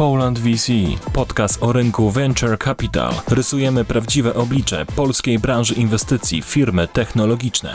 Poland VC, podcast o rynku Venture Capital. Rysujemy prawdziwe oblicze polskiej branży inwestycji w firmy technologiczne.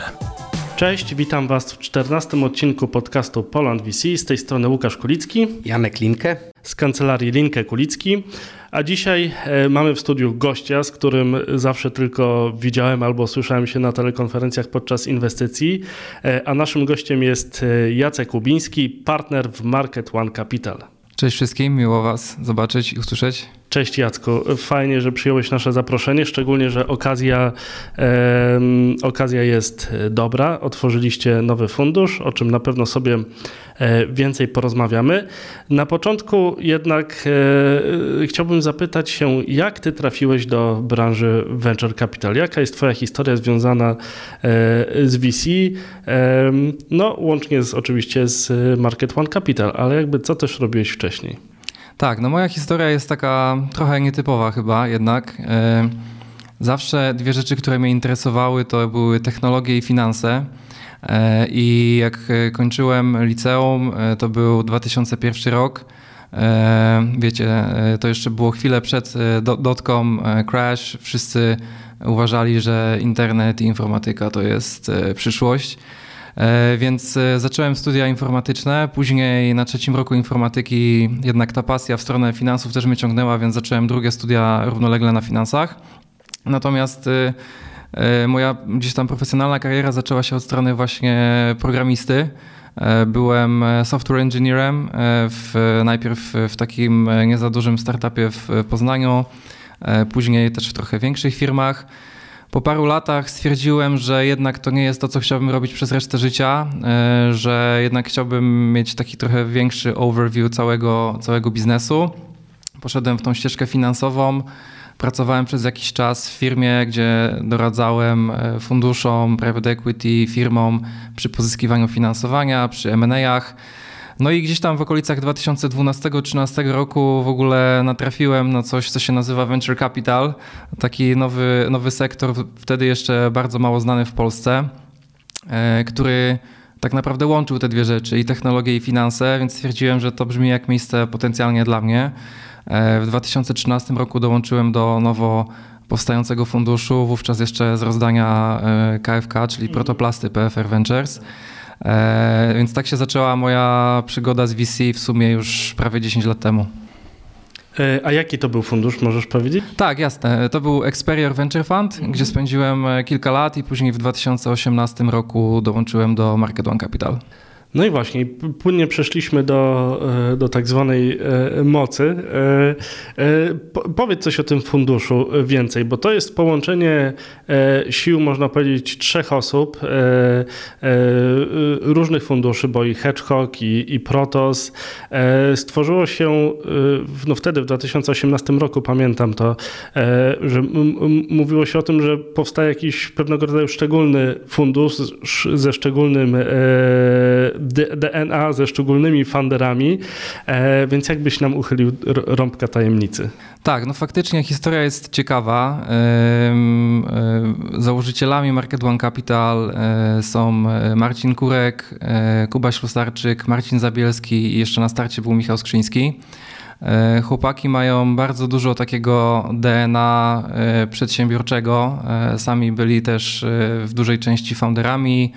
Cześć, witam Was w 14 odcinku podcastu Poland VC. Z tej strony Łukasz Kulicki. Janek Linkę. Z kancelarii Linkę Kulicki. A dzisiaj e, mamy w studiu gościa, z którym zawsze tylko widziałem albo słyszałem się na telekonferencjach podczas inwestycji. E, a naszym gościem jest e, Jacek Kubiński, partner w Market One Capital. Cześć wszystkim, miło Was zobaczyć i usłyszeć. Cześć Jacku, fajnie, że przyjąłeś nasze zaproszenie, szczególnie, że okazja, e, okazja jest dobra. Otworzyliście nowy fundusz, o czym na pewno sobie e, więcej porozmawiamy. Na początku jednak e, chciałbym zapytać się, jak ty trafiłeś do branży Venture Capital? Jaka jest twoja historia związana e, z VC? no, łącznie z, oczywiście z Market One Capital, ale jakby co też robiłeś wcześniej? Tak, no moja historia jest taka trochę nietypowa chyba jednak. E, zawsze dwie rzeczy, które mnie interesowały, to były technologie i finanse. E, I jak kończyłem liceum, e, to był 2001 rok. Wiecie, to jeszcze było chwilę przed dotcom crash. Wszyscy uważali, że internet i informatyka to jest przyszłość. E, więc e, zacząłem studia informatyczne. Później na trzecim roku informatyki jednak ta pasja w stronę finansów też mnie ciągnęła, więc zacząłem drugie studia równolegle na finansach. Natomiast e, moja gdzieś tam profesjonalna kariera zaczęła się od strony właśnie programisty. Byłem software engineerem w, najpierw w takim nie za dużym startupie w Poznaniu, później też w trochę większych firmach. Po paru latach stwierdziłem, że jednak to nie jest to, co chciałbym robić przez resztę życia, e, że jednak chciałbym mieć taki trochę większy overview całego, całego biznesu. Poszedłem w tą ścieżkę finansową. Pracowałem przez jakiś czas w firmie, gdzie doradzałem e, funduszom, private equity, firmom przy pozyskiwaniu finansowania, przy M&A'ach. No i gdzieś tam w okolicach 2012-2013 roku w ogóle natrafiłem na coś, co się nazywa Venture Capital. Taki nowy, nowy sektor, wtedy jeszcze bardzo mało znany w Polsce, e, który tak naprawdę łączył te dwie rzeczy, i technologię, i finanse, więc stwierdziłem, że to brzmi jak miejsce potencjalnie dla mnie. E, w 2013 roku dołączyłem do nowo powstającego funduszu, wówczas jeszcze z rozdania e, KFK, czyli Protoplasty PFR Ventures. E, więc tak się zaczęła moja przygoda z VC w sumie już prawie 10 lat temu. E, a jaki to był fundusz, możesz powiedzieć? Tak, jasne. To był Experior Venture Fund, mhm. gdzie spędziłem e, kilka lat i później w 2018 roku dołączyłem do Market One Capital. No i właśnie, płynnie przeszliśmy do, e, do tak zwanej e, mocy. E, powiedz coś o tym funduszu więcej, bo to jest połączenie sił, można powiedzieć, trzech osób, różnych funduszy, bo i Hedgehog, i, i Protos. Stworzyło się no wtedy, w 2018 roku, pamiętam to, że mówiło się o tym, że powstaje jakiś pewnego rodzaju szczególny fundusz ze szczególnym DNA ze szczególnymi funderami, e, więc jakbyś nam uchylił rąbka tajemnicy? Tak, no faktycznie historia jest ciekawa. Założycielami Market One Capital e, są e, Marcin Kurek, Kuba Ślusarczyk, Marcin Zabielski i jeszcze na starcie był Michał Skrzyński. Chłopaki mają bardzo dużo takiego DNA przedsiębiorczego. Sami byli też w dużej części founderami.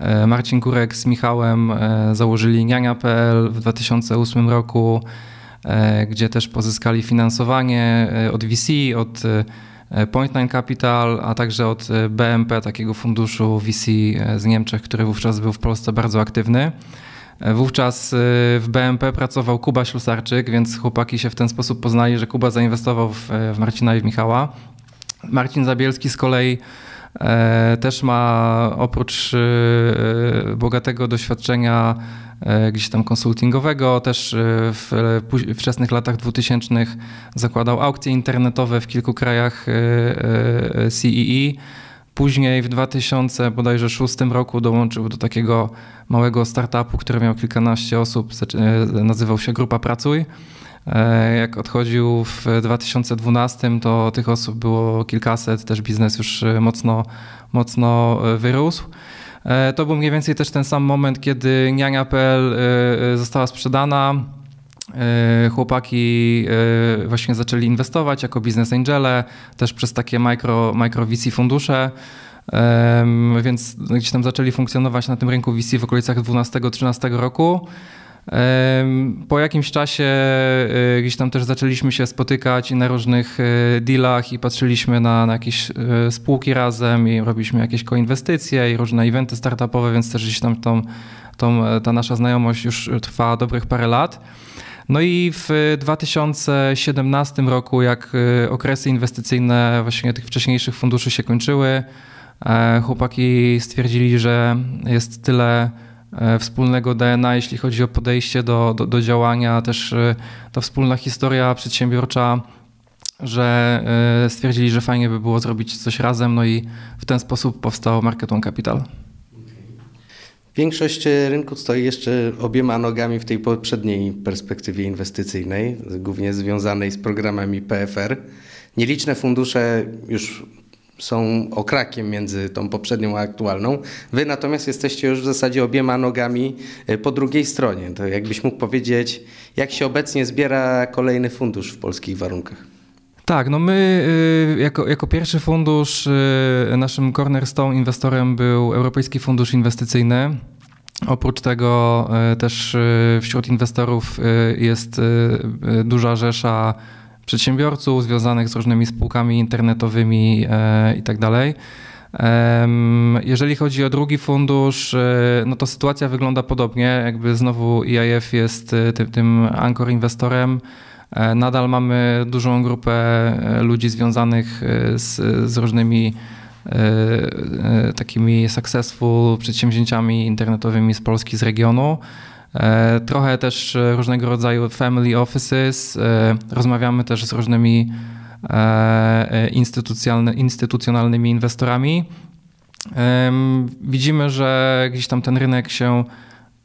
E, Marcin Kurek z Michałem e, założyli niania.pl w 2008 roku, e, gdzie też pozyskali finansowanie od VC, od Point Nine Capital, a także od BMP, takiego funduszu VC z Niemczech, który wówczas był w Polsce bardzo aktywny. Wówczas w BMP pracował Kuba Ślusarczyk, więc chłopaki się w ten sposób poznali, że Kuba zainwestował w, Marcina i w Michała. Marcin Zabielski z kolei też ma oprócz e, bogatego doświadczenia e, gdzieś tam konsultingowego, też w wczesnych latach 2000 zakładał aukcje internetowe w kilku krajach CEE. Później w 2000 bodajże 2006 roku dołączył do takiego małego startupu, który miał kilkanaście osób, nazywał się Grupa Pracuj. E, jak odchodził w 2012, to tych osób było kilkaset, też biznes już e, mocno, mocno e, wyrósł. To był mniej więcej też ten sam moment, kiedy niania.pl została sprzedana. chłopaki właśnie zaczęli inwestować jako biznes angele, też przez takie micro, micro VC fundusze. Więc gdzieś tam zaczęli funkcjonować na tym rynku VC w okolicach 12-13 roku. Po jakimś czasie e, gdzieś tam też zaczęliśmy się spotykać na różnych e, dealach i patrzyliśmy na, na jakieś e, spółki razem i robiliśmy jakieś koinwestycje i różne eventy startupowe, więc też gdzieś tam tą, tą, ta nasza znajomość już trwa dobrych parę lat. No i w 2017 roku, jak okresy inwestycyjne właśnie tych wcześniejszych funduszy się kończyły, chłopaki stwierdzili, że jest tyle wspólnego DNA, jeśli chodzi o podejście do, do, do działania, też e, ta wspólna historia przedsiębiorcza, że e, stwierdzili, że fajnie by było zrobić coś razem, no i w ten sposób powstał Marketon Capital. Większość rynku stoi jeszcze obiema nogami w tej poprzedniej perspektywie inwestycyjnej, głównie związanej z programami PFR. Nieliczne fundusze już są okrakiem między tą poprzednią a aktualną. Wy natomiast jesteście już w zasadzie obiema nogami e, po drugiej stronie. To jakbyś mógł powiedzieć, jak się obecnie zbiera kolejny fundusz w polskich warunkach? Tak, no my y, jako, jako pierwszy fundusz, y, naszym cornerstone inwestorem był Europejski Fundusz Inwestycyjny. Oprócz tego y, też wśród inwestorów jest duża rzesza przedsiębiorców związanych z różnymi spółkami internetowymi e, i tak. Jeżeli chodzi o drugi fundusz, e, no to sytuacja wygląda podobnie. Jakby znowu EIF jest e, tym, tym anchor inwestorem. Nadal mamy dużą grupę ludzi związanych z, z różnymi takimi successful przedsięwzięciami internetowymi z Polski, z regionu. E, trochę też różnego rodzaju family offices. E, rozmawiamy też z różnymi e, instytucjonalnymi inwestorami. Widzimy, że gdzieś tam ten rynek się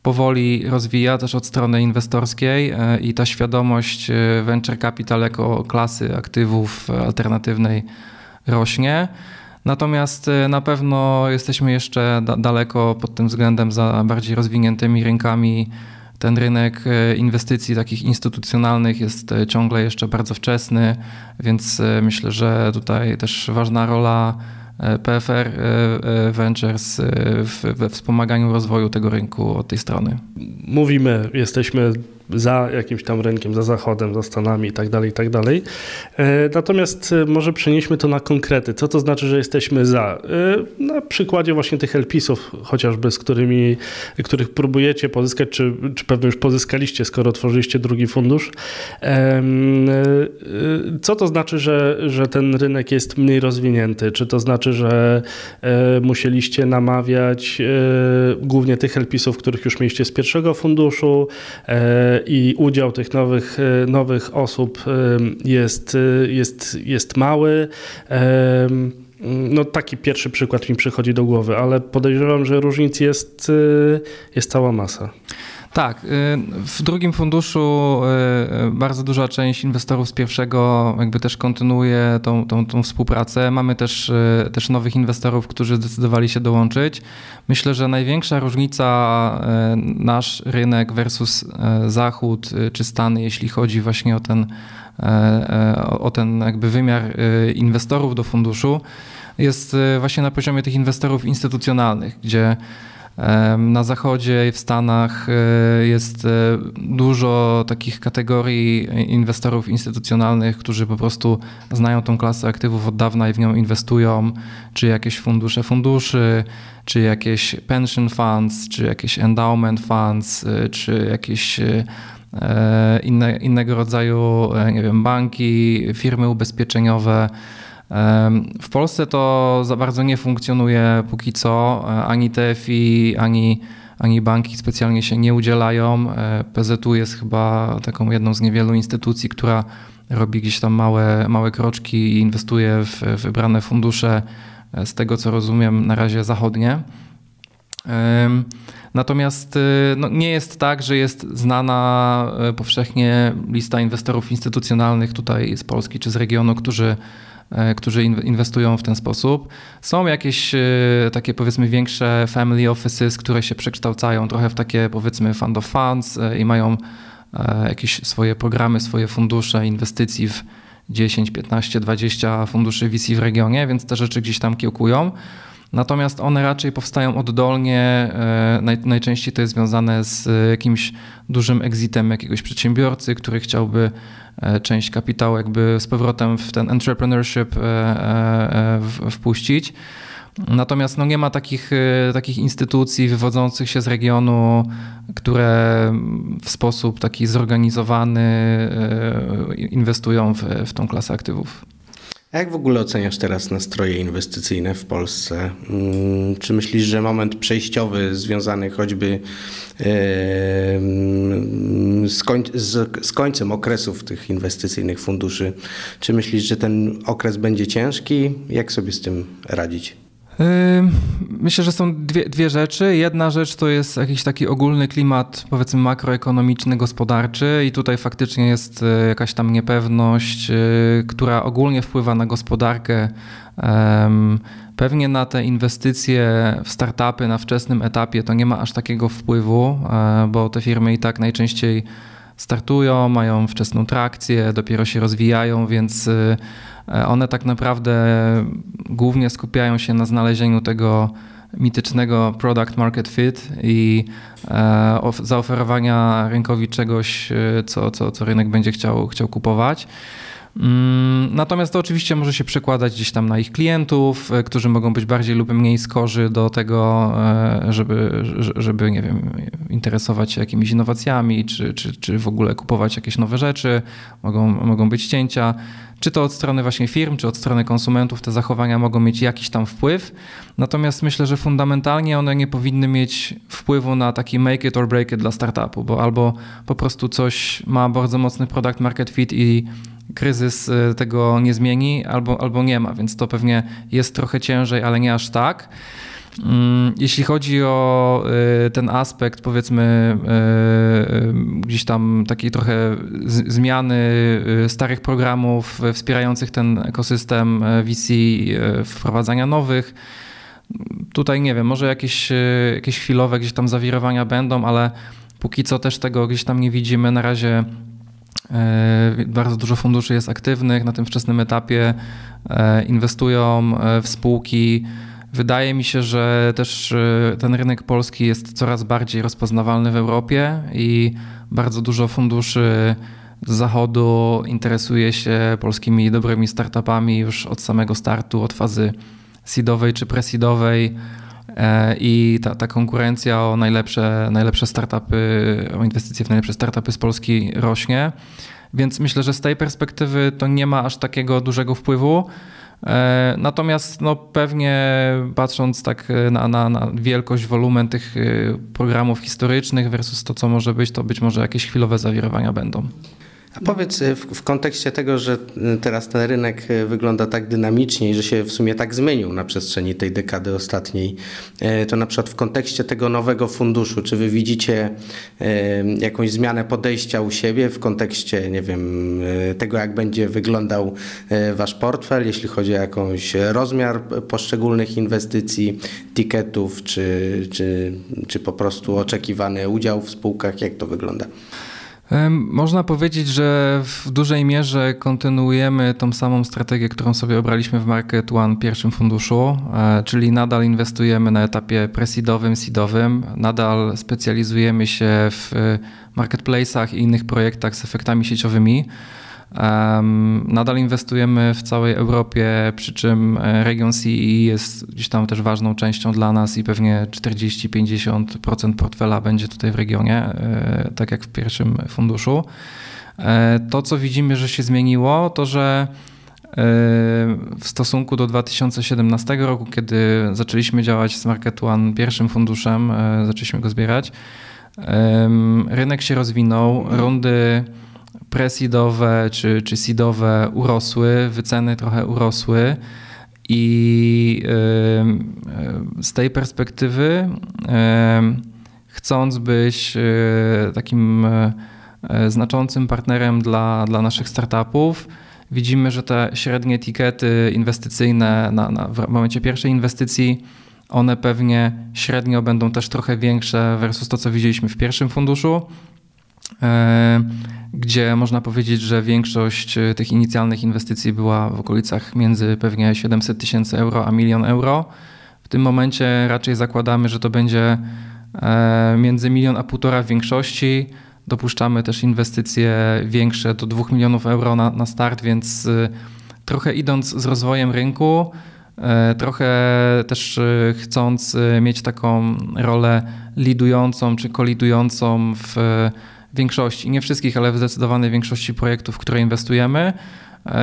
powoli rozwija też od strony inwestorskiej i ta świadomość venture capital jako klasy aktywów alternatywnej rośnie. Natomiast y, na pewno jesteśmy jeszcze da daleko pod tym względem za bardziej rozwiniętymi rynkami. Ten rynek y, inwestycji takich instytucjonalnych jest y, ciągle jeszcze bardzo wczesny, więc myślę, że tutaj też ważna rola PFR Ventures we wspomaganiu rozwoju tego rynku od tej strony. Mówimy, jesteśmy za jakimś tam rynkiem, za Zachodem, za Stanami itd., tak itd. Tak e, natomiast e, może przenieśmy to na konkrety. Co to znaczy, że jesteśmy za? E, na przykładzie właśnie tych LPIS-ów, chociażby z którymi, których próbujecie pozyskać, czy, czy pewnie już pozyskaliście, skoro otworzyliście drugi fundusz. Co to znaczy, że, że ten rynek jest mniej rozwinięty? Czy to znaczy, że musieliście namawiać głównie tych LPIS-ów, których już mieliście z pierwszego funduszu, i udział tych nowych, e, nowych osób jest, e, jest, jest mały. No taki pierwszy przykład mi przychodzi do głowy, ale podejrzewam, że różnic jest, e, jest cała masa. Tak, y, w drugim funduszu y, y, bardzo duża część inwestorów z pierwszego jakby też kontynuuje tą, tą, tą współpracę. Mamy też, też nowych inwestorów, którzy zdecydowali się dołączyć. Myślę, że największa różnica nasz rynek versus Zachód czy Stany, jeśli chodzi właśnie o ten, o ten jakby wymiar inwestorów do funduszu, jest właśnie na poziomie tych inwestorów instytucjonalnych, gdzie na zachodzie i w Stanach e, jest e, dużo takich kategorii inwestorów instytucjonalnych, którzy po prostu znają tą klasę aktywów od dawna i w nią inwestują, czy jakieś fundusze funduszy, czy jakieś pension funds, czy jakieś endowment funds, e, czy jakieś inne, innego rodzaju nie wiem, banki, firmy ubezpieczeniowe. W Polsce to za bardzo nie funkcjonuje póki co. E, ani TFI, ani, ani banki specjalnie się nie udzielają. E, PZU jest chyba taką jedną z niewielu instytucji, która robi gdzieś tam małe, małe kroczki i inwestuje w wybrane fundusze, e, z tego co rozumiem, na razie zachodnie. Natomiast no, nie jest tak, że jest znana powszechnie lista inwestorów instytucjonalnych tutaj z Polski czy z regionu, którzy którzy inwestują w ten sposób. Są jakieś e, takie powiedzmy większe family offices, które się przekształcają trochę w takie powiedzmy fund of funds e, i mają jakieś swoje programy, swoje fundusze inwestycji w 10, 15, 20 funduszy VC w regionie, więc te rzeczy gdzieś tam kiełkują. Natomiast one raczej powstają oddolnie. E, naj, najczęściej to jest związane z jakimś dużym exitem jakiegoś przedsiębiorcy, który chciałby e, część kapitału jakby z powrotem w ten entrepreneurship e, wpuścić. Natomiast no nie ma takich, takich instytucji wywodzących się z regionu, które w sposób taki zorganizowany inwestują w, w tą klasę aktywów. Jak w ogóle oceniasz teraz nastroje inwestycyjne w Polsce? Mm, czy myślisz, że moment przejściowy związany choćby z, koń, z końcem okresów tych inwestycyjnych funduszy, czy myślisz, że ten okres będzie ciężki? Jak sobie z tym radzić? Myślę, że są dwie, dwie rzeczy. Jedna rzecz to jest jakiś taki ogólny klimat, powiedzmy, makroekonomiczny, gospodarczy, i tutaj faktycznie jest e, jakaś tam niepewność, e, która ogólnie wpływa na gospodarkę. Pewnie na te inwestycje w startupy na wczesnym etapie to nie ma aż takiego wpływu, e, bo te firmy i tak najczęściej startują, mają wczesną trakcję, dopiero się rozwijają, więc one tak naprawdę głównie skupiają się na znalezieniu tego mitycznego product market fit i e, zaoferowania rynkowi czegoś, e, co, co, co rynek będzie chciał, chciał kupować. Mm, natomiast to oczywiście może się przekładać gdzieś tam na ich klientów, którzy mogą być bardziej lub mniej skorzy do tego, żeby, żeby nie wiem, interesować się jakimiś innowacjami, czy, czy, czy w ogóle kupować jakieś nowe rzeczy. Mogą, mogą być cięcia czy to od strony właśnie firm, czy od strony konsumentów, te zachowania mogą mieć jakiś tam wpływ. Natomiast myślę, że fundamentalnie one nie powinny mieć wpływu na taki make it or break it dla startupu, bo albo po prostu coś ma bardzo mocny product market fit i kryzys y, tego nie zmieni, albo, albo nie ma, więc to pewnie jest trochę ciężej, ale nie aż tak. Mm, jeśli chodzi o y, ten aspekt, powiedzmy, y, gdzieś tam takiej trochę zmiany starych programów wspierających ten ekosystem VC, wprowadzania nowych, tutaj nie wiem, może jakieś, jakieś chwilowe gdzieś tam zawirowania będą, ale póki co też tego gdzieś tam nie widzimy. Na razie bardzo dużo funduszy jest aktywnych na tym wczesnym etapie, inwestują w spółki. Wydaje mi się, że też e, ten rynek polski jest coraz bardziej rozpoznawalny w Europie i bardzo dużo funduszy z zachodu interesuje się polskimi dobrymi startupami już od samego startu, od fazy seedowej czy presidowej. e, i ta, ta konkurencja o najlepsze, najlepsze startupy, o inwestycje w najlepsze startupy z Polski rośnie. Więc myślę, że z tej perspektywy to nie ma aż takiego dużego wpływu. E, natomiast no, pewnie patrząc tak e, na, na, na, wielkość, wolumen tych e, programów historycznych versus to, co może być, to być może jakieś chwilowe zawirowania będą. A powiedz w, w, kontekście tego, że teraz ten rynek e, wygląda tak dynamicznie i że się w sumie tak zmienił na przestrzeni tej dekady ostatniej, e, to na przykład w kontekście tego nowego funduszu, czy wy widzicie e, jakąś zmianę podejścia u siebie w kontekście, nie wiem, tego jak będzie wyglądał wasz portfel, jeśli chodzi o jakąś rozmiar poszczególnych inwestycji, tiketów, czy, czy, czy po prostu oczekiwany udział w spółkach, jak to wygląda? Można powiedzieć, że w dużej mierze kontynuujemy tą samą strategię, którą sobie obraliśmy w Market One pierwszym funduszu, e, czyli nadal inwestujemy na etapie presidowym, seedowym, nadal specjalizujemy się w e, marketplace'ach i innych projektach z efektami sieciowymi. Nadal inwestujemy w całej Europie, przy czym e, region CE jest gdzieś tam też ważną częścią dla nas i pewnie 40-50% portfela będzie tutaj w regionie, e, tak jak w pierwszym funduszu. E, to, co widzimy, że się zmieniło, to że w stosunku do 2017 roku, kiedy zaczęliśmy działać z Market One pierwszym funduszem, zaczęliśmy go zbierać, rynek się rozwinął, rundy presidowe czy, czy seedowe urosły, wyceny trochę urosły. I z tej perspektywy, chcąc być e, takim e, znaczącym partnerem dla, dla naszych startupów, widzimy, że te średnie etykiety inwestycyjne na, na, w momencie pierwszej inwestycji, one pewnie średnio będą też trochę większe versus to, co widzieliśmy w pierwszym funduszu. Gdzie można powiedzieć, że większość tych inicjalnych inwestycji była w okolicach między pewnie 700 tysięcy euro a milion euro. W tym momencie raczej zakładamy, że to będzie między milion a półtora w większości. Dopuszczamy też inwestycje większe do 2 milionów euro na, na start, więc trochę idąc z rozwojem rynku, e, trochę też e, chcąc e, mieć taką rolę lidującą czy kolidującą w większości, nie wszystkich, ale w zdecydowanej większości projektów, w które inwestujemy.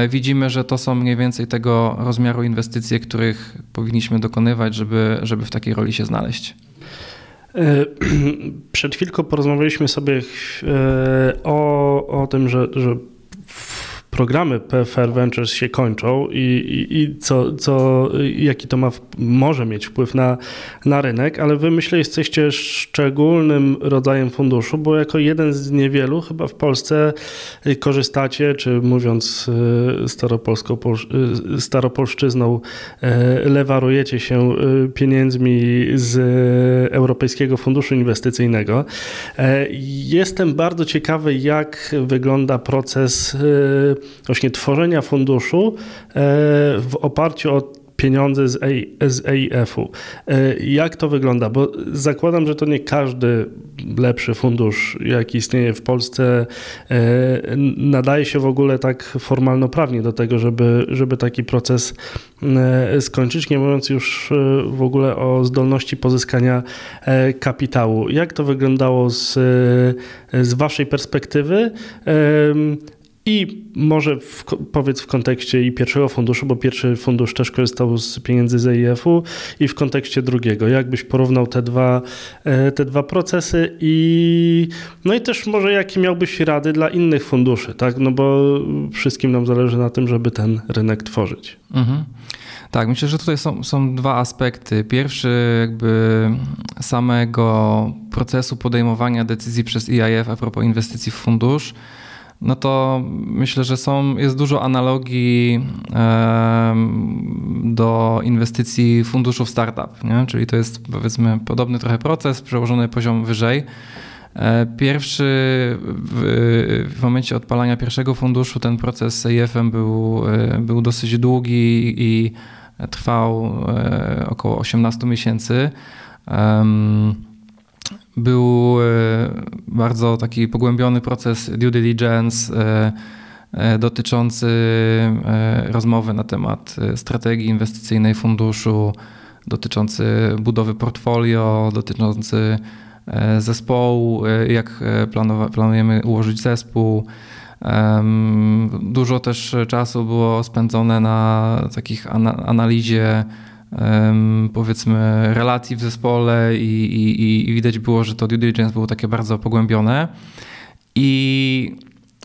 Widzimy, że to są mniej więcej tego rozmiaru inwestycje, których powinniśmy dokonywać, żeby, żeby w takiej roli się znaleźć. Przed chwilką porozmawialiśmy sobie o, o tym, że, że programy PFR Ventures się kończą i, i, i co, co, jaki to ma, może mieć wpływ na, na rynek, ale wy myślę jesteście szczególnym rodzajem funduszu, bo jako jeden z niewielu chyba w Polsce korzystacie, czy mówiąc e, staropolską, e, staropolszczyzną, e, lewarujecie się pieniędzmi z Europejskiego Funduszu Inwestycyjnego. Jestem bardzo ciekawy, jak wygląda proces właśnie tworzenia funduszu e, w oparciu o pieniądze z, z EIF-u. E, jak to wygląda? Bo zakładam, że to nie każdy lepszy fundusz, jaki istnieje w Polsce, e, nadaje się w ogóle tak formalno-prawnie do tego, żeby, żeby taki proces skończyć, nie mówiąc już w ogóle o zdolności pozyskania kapitału. Jak to wyglądało z, z Waszej perspektywy? I może w, powiedz w kontekście i pierwszego funduszu, bo pierwszy fundusz też korzystał z pieniędzy z EIF-u i w kontekście drugiego. Jakbyś porównał te dwa, e, te dwa procesy i no i też może jakie miałbyś rady dla innych funduszy, tak? No bo wszystkim nam zależy na tym, żeby ten rynek tworzyć. Mhm. Tak, myślę, że tutaj są, są dwa aspekty. Pierwszy jakby samego procesu podejmowania decyzji przez EIF a propos inwestycji w fundusz no to myślę, że są, jest dużo analogii do inwestycji funduszów startup, nie? czyli to jest powiedzmy podobny trochę proces, przełożony poziom wyżej. E, pierwszy, w, momencie odpalania pierwszego funduszu ten proces EIF-em był, e, był dosyć długi i trwał e, około 18 miesięcy. Był e, bardzo taki pogłębiony proces due diligence e, e, dotyczący rozmowy na temat strategii inwestycyjnej funduszu, dotyczący budowy portfolio, dotyczący zespołu, jak planujemy ułożyć zespół. Dużo też czasu było spędzone na takich analizie powiedzmy relacji w zespole i, i, i widać było, że to due diligence było takie bardzo pogłębione. I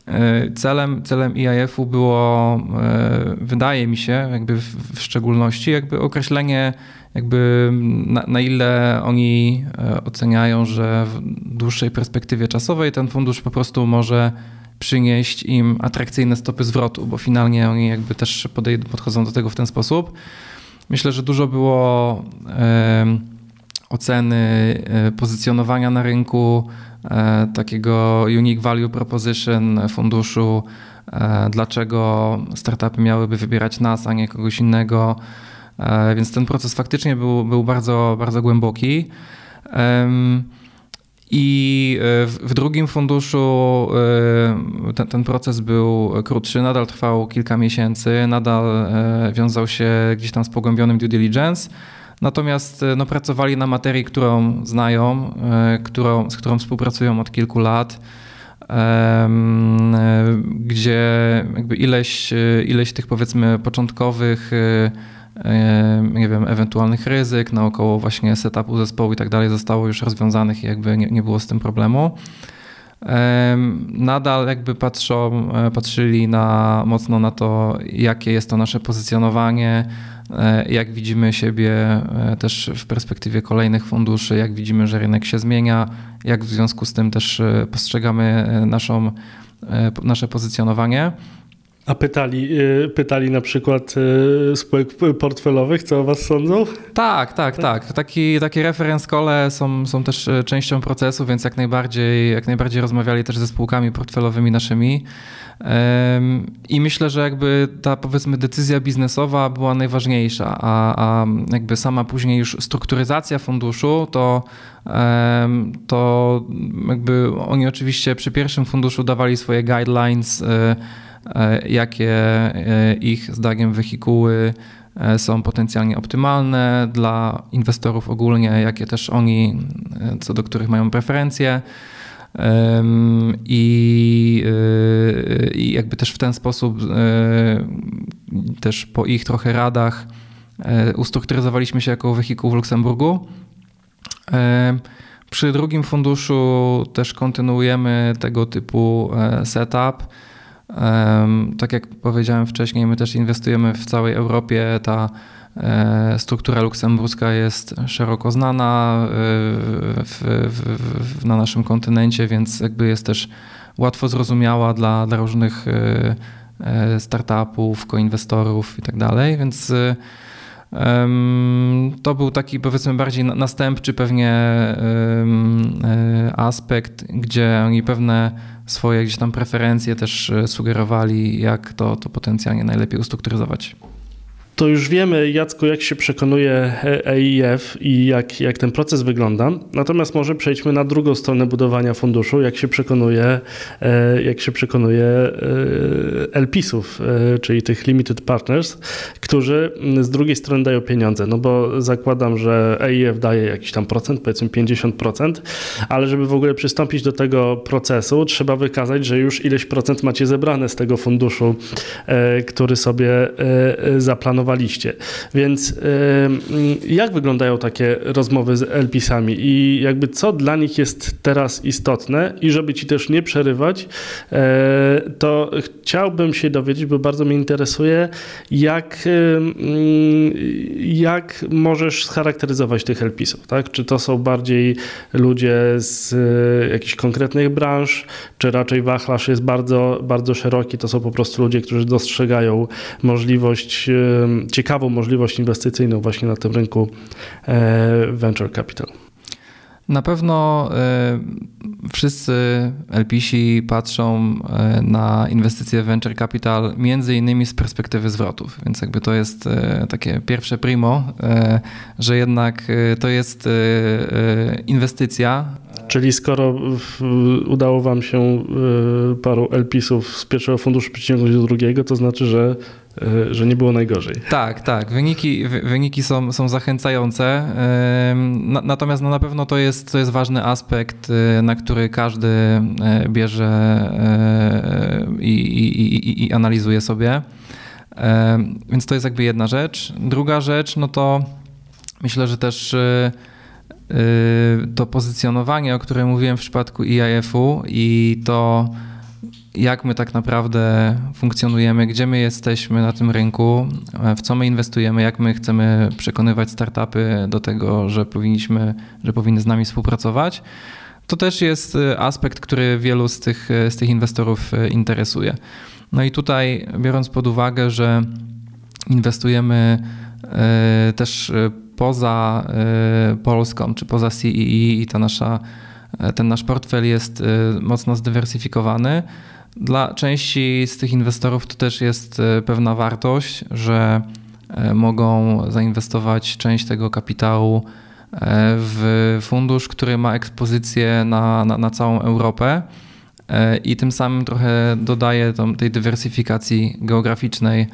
e, celem, celem EIF-u było, e, wydaje mi się, jakby w, w szczególności, jakby określenie, jakby na, na, ile oni e, oceniają, że w dłuższej perspektywie czasowej ten fundusz po prostu może przynieść im atrakcyjne stopy zwrotu, bo finalnie oni jakby też podchodzą do tego w ten sposób. Myślę, że dużo było oceny e, pozycjonowania na rynku, e, takiego unique value proposition funduszu, e, dlaczego startupy miałyby wybierać nas, a nie kogoś innego. Więc ten proces faktycznie był, był bardzo, bardzo głęboki. I e, w drugim funduszu e, ten, ten, proces był krótszy, nadal trwał kilka miesięcy, nadal e, wiązał się gdzieś tam z pogłębionym due diligence. Natomiast no, pracowali na materii, którą znają, którą, z którą współpracują od kilku lat, gdzie jakby ileś, ileś tych powiedzmy początkowych nie wiem, ewentualnych ryzyk naokoło właśnie setupu zespołu i tak dalej zostało już rozwiązanych i jakby nie, nie było z tym problemu. Nadal jakby patrzą, e, patrzyli na, mocno na to, jakie jest to nasze pozycjonowanie, e, jak widzimy siebie e, też w perspektywie kolejnych funduszy, jak widzimy, że rynek się zmienia, jak w związku z tym też postrzegamy naszą, nasze pozycjonowanie. A pytali, pytali na przykład spółek portfelowych, co o was sądzą? Tak, tak, tak. Taki, takie reference call są, są też częścią procesu, więc jak najbardziej, jak najbardziej rozmawiali też ze spółkami portfelowymi naszymi. I myślę, że jakby ta powiedzmy decyzja biznesowa była najważniejsza, a, a jakby sama później już strukturyzacja funduszu, to, to jakby oni oczywiście przy pierwszym funduszu dawali swoje guidelines, jakie e, ich zdaniem wehikuły są potencjalnie optymalne dla inwestorów ogólnie, jakie też oni, co do których mają preferencje. I, I jakby też w ten sposób, też po ich trochę radach, ustrukturyzowaliśmy się jako wehikuł w Luksemburgu. Przy drugim funduszu też kontynuujemy tego typu e, setup. Tak jak powiedziałem wcześniej, my też inwestujemy w całej Europie. Ta E, struktura luksemburska jest szeroko znana e, w, w, w, na naszym kontynencie, więc jakby jest też łatwo zrozumiała dla, dla różnych e, startupów, koinwestorów i tak więc to był taki powiedzmy bardziej następczy pewnie aspekt, gdzie oni pewne swoje gdzieś tam preferencje też sugerowali, jak to, to potencjalnie najlepiej ustrukturyzować to już wiemy, Jacku, jak się przekonuje EIF i jak, jak ten proces wygląda. Natomiast może przejdźmy na drugą stronę budowania funduszu, jak się przekonuje, e, jak się przekonuje e, LPIS-ów, e, czyli tych limited partners, którzy z drugiej strony dają pieniądze. No bo zakładam, że EIF daje jakiś tam procent, powiedzmy 50%, ale żeby w ogóle przystąpić do tego procesu, trzeba wykazać, że już ileś procent macie zebrane z tego funduszu, który sobie zaplanowaliście Więc jak wyglądają takie rozmowy z LPS-ami i jakby co dla nich jest teraz istotne i żeby ci też nie przerywać, e, to chciałbym się dowiedzieć, bo bardzo mnie interesuje, jak, jak możesz scharakteryzować tych LPS-ów, tak? Czy to są bardziej ludzie z e, jakichś konkretnych branż, czy raczej wachlarz jest bardzo, bardzo szeroki, to są po prostu ludzie, którzy dostrzegają możliwość ciekawą możliwość inwestycyjną właśnie na tym rynku e, venture capital. Na pewno e, wszyscy LPC patrzą e, na inwestycje venture capital między innymi z perspektywy zwrotów, więc jakby to jest takie pierwsze primo, że jednak to jest inwestycja. Czyli skoro udało wam się paru LPC-ów z pierwszego funduszu przyciągnąć do drugiego, to znaczy, że że nie było najgorzej. Tak, tak. Wyniki, wyniki są, są zachęcające. Natomiast no na pewno to jest, to jest ważny aspekt, e, na który każdy e, bierze i, i, i analizuje sobie. Więc to jest jakby jedna rzecz. Druga rzecz, no to myślę, że też to pozycjonowanie, o którym mówiłem w przypadku EIF-u i to jak my tak naprawdę funkcjonujemy, gdzie my jesteśmy na tym rynku, w co my inwestujemy, jak my chcemy przekonywać startupy do tego, że powinniśmy, że powinny z nami współpracować. To też jest y, aspekt, który wielu z tych, z tych inwestorów interesuje. No i tutaj, biorąc pod uwagę, że inwestujemy też poza Polską czy poza CEE i ta nasza, ten nasz portfel jest mocno zdywersyfikowany, dla części z tych inwestorów to też jest e, pewna wartość, że e, mogą zainwestować część tego kapitału e, w fundusz, który ma ekspozycję na, na, na całą Europę i tym samym trochę dodaje tej dywersyfikacji geograficznej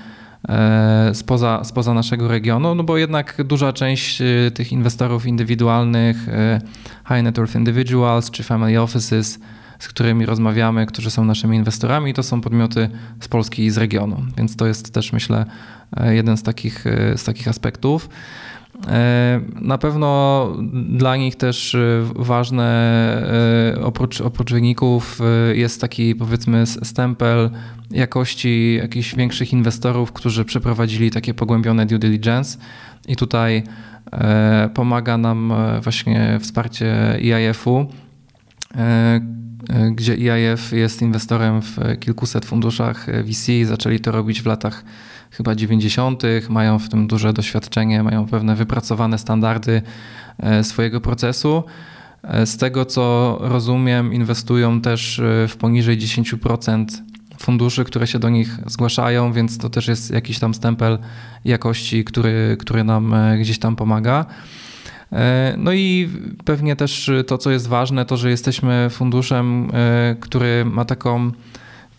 spoza, spoza naszego regionu, no bo jednak duża część tych inwestorów indywidualnych, high net worth individuals czy family offices z którymi rozmawiamy, którzy są naszymi inwestorami, to są podmioty z Polski i z regionu. Więc to jest też, myślę, e, jeden z takich, e, z takich aspektów. E, na pewno dla nich też ważne, oprócz, oprócz wyników, jest taki powiedzmy stempel jakości jakichś większych inwestorów, którzy przeprowadzili takie pogłębione due diligence. I tutaj pomaga nam właśnie wsparcie EIF-u gdzie EIF jest inwestorem w kilkuset funduszach VC. Zaczęli to robić w latach chyba 90., mają w tym duże doświadczenie, mają pewne wypracowane standardy swojego procesu. Z tego co rozumiem, inwestują też w poniżej 10% funduszy, które się do nich zgłaszają, więc to też jest jakiś tam stempel jakości, który, który nam e, gdzieś tam pomaga. E, no i pewnie też to, co jest ważne, to, że jesteśmy funduszem, e, który ma taką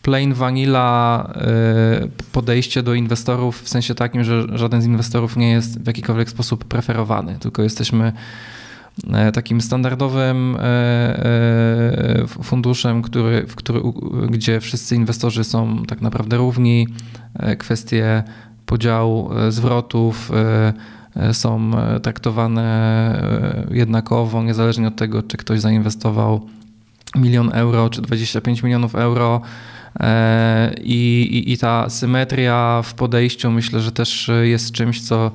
plain vanilla podejście do inwestorów, w sensie takim, że żaden z inwestorów nie jest w jakikolwiek sposób preferowany, tylko jesteśmy E, takim standardowym e, e, funduszem, który, w który, gdzie wszyscy inwestorzy są tak naprawdę równi. Kwestie podziału zwrotów są traktowane jednakowo, niezależnie od tego, czy ktoś zainwestował milion euro, czy 25 milionów euro. I, i, I ta symetria w podejściu myślę, że też jest czymś, co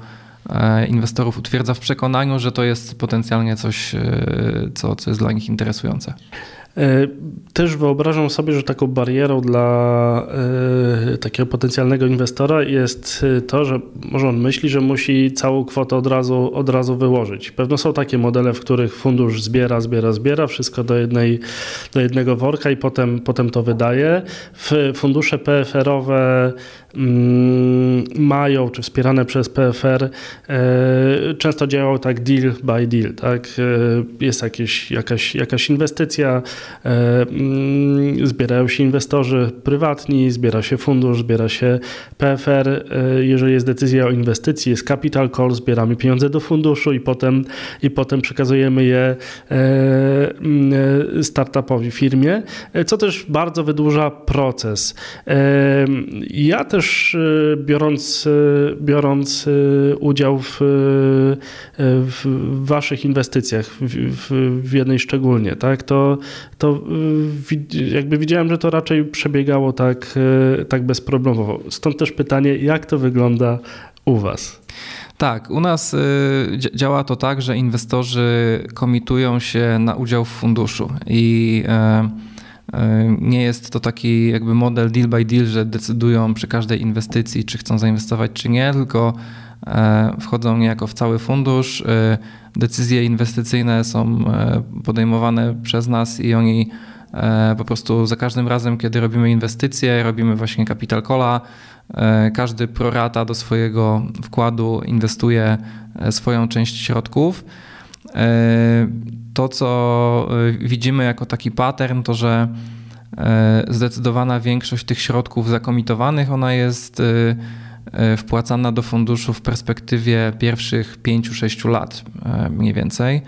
E, inwestorów utwierdza w przekonaniu, że to jest potencjalnie coś, e, co, co jest dla nich interesujące. E, też wyobrażam sobie, że taką barierą dla y, takiego potencjalnego inwestora jest to, że może on myśli, że musi całą kwotę od razu, od razu wyłożyć. Pewno są takie modele, w których fundusz zbiera, zbiera, zbiera wszystko do, jednej, do jednego worka i potem, potem to wydaje. W fundusze PFR-owe mm, mają, czy wspierane przez PFR, często działają tak deal by deal. Tak? Jest jakieś, jakaś, jakaś inwestycja, E, zbierają się inwestorzy prywatni, zbiera się fundusz, zbiera się PFR. E, jeżeli jest decyzja o inwestycji, jest capital call, zbieramy pieniądze do funduszu i potem, i potem przekazujemy je e, mm, startupowi, firmie, co też bardzo wydłuża proces. Ja też biorąc, biorąc udział w, w waszych inwestycjach, w, w, w jednej szczególnie, tak, to, to y, jakby widziałem, że to raczej przebiegało tak, y, tak bezproblemowo. Stąd też pytanie, jak to wygląda u Was? Tak, u nas y, działa to tak, że inwestorzy komitują się na udział w funduszu i nie jest to taki jakby model deal by deal, że decydują przy każdej inwestycji, czy chcą zainwestować, czy nie, tylko wchodzą niejako w cały fundusz. E, decyzje inwestycyjne są e, podejmowane przez nas i oni po prostu za każdym razem, kiedy robimy inwestycje, robimy właśnie capital calla, każdy prorata do swojego wkładu inwestuje swoją część środków. To, co widzimy jako taki pattern, to że zdecydowana większość tych środków zakomitowanych, ona jest E, wpłacana do funduszu w perspektywie pierwszych 5-6 lat e, mniej więcej.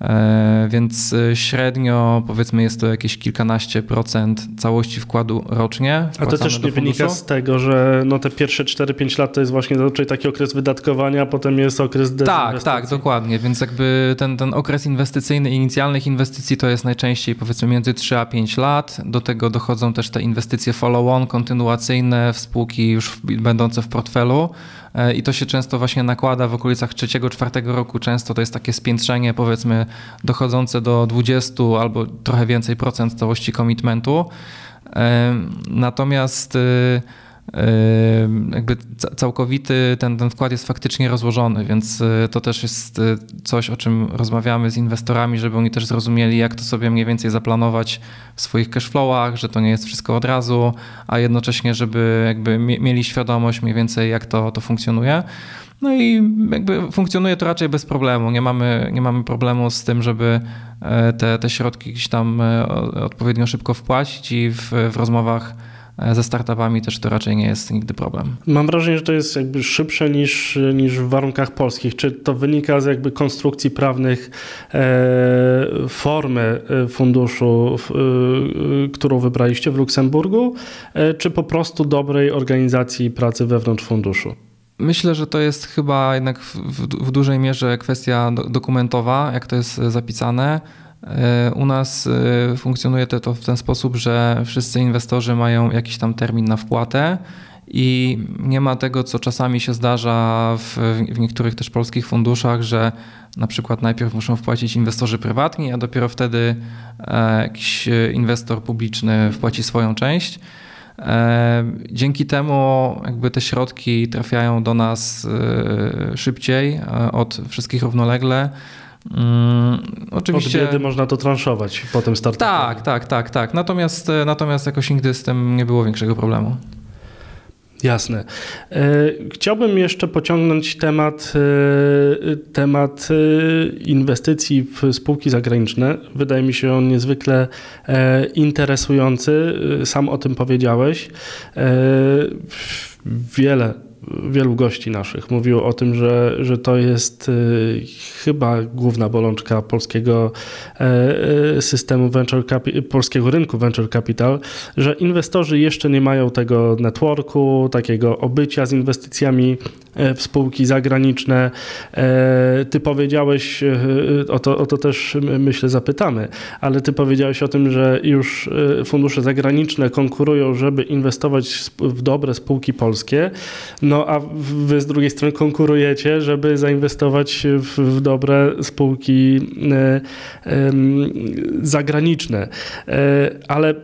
E, więc średnio powiedzmy jest to jakieś kilkanaście procent całości wkładu rocznie. A to też nie wynika z tego, że no te pierwsze 4-5 lat to jest właśnie zazwyczaj taki okres wydatkowania, a potem jest okres Tak, tak, dokładnie. Więc jakby ten, ten okres inwestycyjny, inicjalnych inwestycji to jest najczęściej powiedzmy między 3 a 5 lat. Do tego dochodzą też te inwestycje follow-on, kontynuacyjne w spółki już będące w portfelu. E, i to się często właśnie nakłada w okolicach trzeciego, czwartego roku. Często to jest takie spiętrzenie, powiedzmy, dochodzące do 20 albo trochę więcej procent całości komitmentu. E, natomiast e, jakby całkowity ten, ten wkład jest faktycznie rozłożony, więc to też jest coś, o czym rozmawiamy z inwestorami, żeby oni też zrozumieli, jak to sobie mniej więcej zaplanować w swoich cashflowach, że to nie jest wszystko od razu, a jednocześnie, żeby jakby mieli świadomość mniej więcej, jak to, to funkcjonuje. No i jakby funkcjonuje to raczej bez problemu. Nie mamy, nie mamy problemu z tym, żeby e, te, te środki gdzieś tam e, odpowiednio szybko wpłacić i w, w rozmowach ze startupami też to raczej nie jest nigdy problem. Mam wrażenie, że to jest jakby szybsze niż, niż w warunkach polskich. Czy to wynika z jakby konstrukcji prawnych e, formy e, funduszu, e, e, którą wybraliście w Luksemburgu, e, czy po prostu dobrej organizacji pracy wewnątrz funduszu? Myślę, że to jest chyba jednak w, w, w dużej mierze kwestia dokumentowa, jak to jest zapisane. E, u nas e, funkcjonuje to w ten sposób, że wszyscy inwestorzy mają jakiś tam termin na wpłatę i nie ma tego, co czasami się zdarza w, w niektórych też polskich funduszach, że na przykład najpierw muszą wpłacić inwestorzy prywatni, a dopiero wtedy e, jakiś inwestor publiczny wpłaci swoją część. Dzięki temu jakby te środki trafiają do nas szybciej od wszystkich równolegle. Mm, oczywiście. Od biedy można to transzować potem startupem. Tak, tak, tak, tak. Natomiast, natomiast jakoś nigdy z tym nie było większego problemu. Jasne. E, chciałbym jeszcze pociągnąć temat, e, temat e, inwestycji w spółki zagraniczne. Wydaje mi się on niezwykle interesujący. Sam o tym powiedziałeś. Wiele wielu gości naszych mówiło o tym, że, że to jest y, chyba główna bolączka polskiego e, e, systemu venture polskiego rynku venture capital, że inwestorzy jeszcze nie mają tego networku, takiego obycia z inwestycjami e, w spółki zagraniczne. Ty powiedziałeś, o to, o to też myślę zapytamy, ale ty powiedziałeś o tym, że już fundusze zagraniczne konkurują, żeby inwestować w dobre spółki polskie. No a wy z drugiej strony konkurujecie, żeby zainwestować w, w dobre spółki e, zagraniczne. E, ale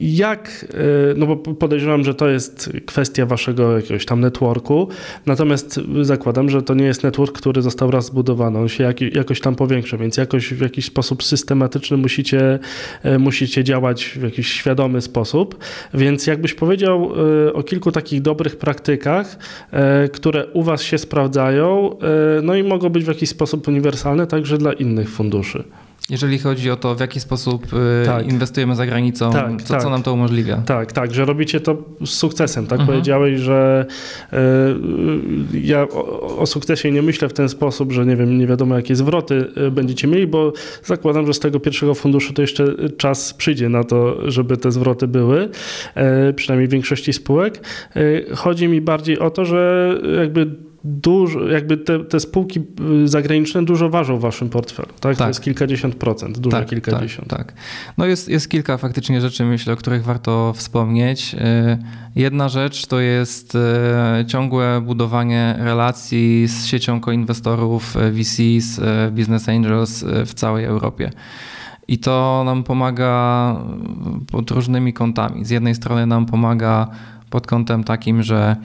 jak, e, no bo podejrzewam, że to jest kwestia waszego jakiegoś tam networku, natomiast zakładam, że to nie jest network, który został raz zbudowany, on się jak, jakoś tam powiększa, więc jakoś w jakiś sposób systematyczny musicie, e, musicie działać w jakiś świadomy sposób, więc jakbyś powiedział e, o kilku takich dobrych praktykach, które u was się sprawdzają, no i mogą być w jakiś sposób uniwersalne także dla innych funduszy. Jeżeli chodzi o to, w jaki sposób y, tak. inwestujemy za granicą, tak, to tak. co nam to umożliwia? Tak, tak, że robicie to z sukcesem. Tak mhm. powiedziałeś, że y, ja o, o, sukcesie nie myślę w ten sposób, że nie wiem, nie wiadomo jakie zwroty y, będziecie mieli, bo zakładam, że z tego pierwszego funduszu to jeszcze czas przyjdzie na to, żeby te zwroty były, przynajmniej w większości spółek. Chodzi mi bardziej o to, że jakby dużo, jakby te, te, spółki y, zagraniczne dużo ważą w waszym portfelu, tak? tak. To jest kilkadziesiąt procent, dużo tak, kilkadziesiąt. Tak, tak. No jest, jest kilka faktycznie rzeczy, myślę, o których warto wspomnieć. Y, jedna rzecz to jest y, ciągłe budowanie relacji z siecią koinwestorów VCs, Business Angels w całej Europie. I to nam pomaga pod różnymi kątami. Z jednej strony nam pomaga pod kątem takim, że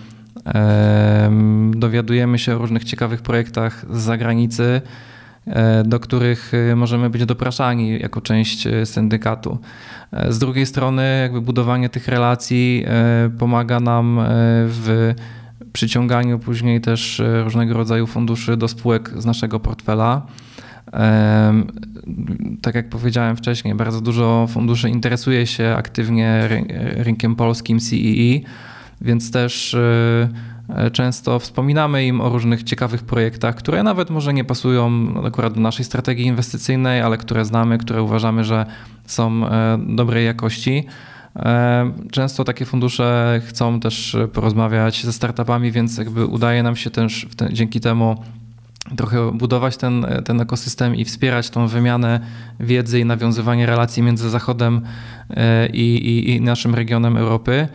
Dowiadujemy się o różnych ciekawych projektach z zagranicy, e, do których e, możemy być dopraszani jako część e, syndykatu. Z drugiej strony, jakby budowanie tych relacji pomaga nam w przyciąganiu później też różnego rodzaju funduszy do spółek z naszego portfela. Tak jak powiedziałem wcześniej, bardzo dużo funduszy interesuje się aktywnie rynkiem polskim CEE więc też e, e, często wspominamy im o różnych ciekawych projektach, które nawet może nie pasują akurat do naszej strategii inwestycyjnej, ale które znamy, które uważamy, że są e, dobrej jakości. Często takie fundusze chcą też porozmawiać ze startupami, więc jakby udaje nam się też dzięki temu trochę budować ten, ten ekosystem i wspierać tą wymianę wiedzy i nawiązywanie relacji między Zachodem i, i, i naszym regionem Europy.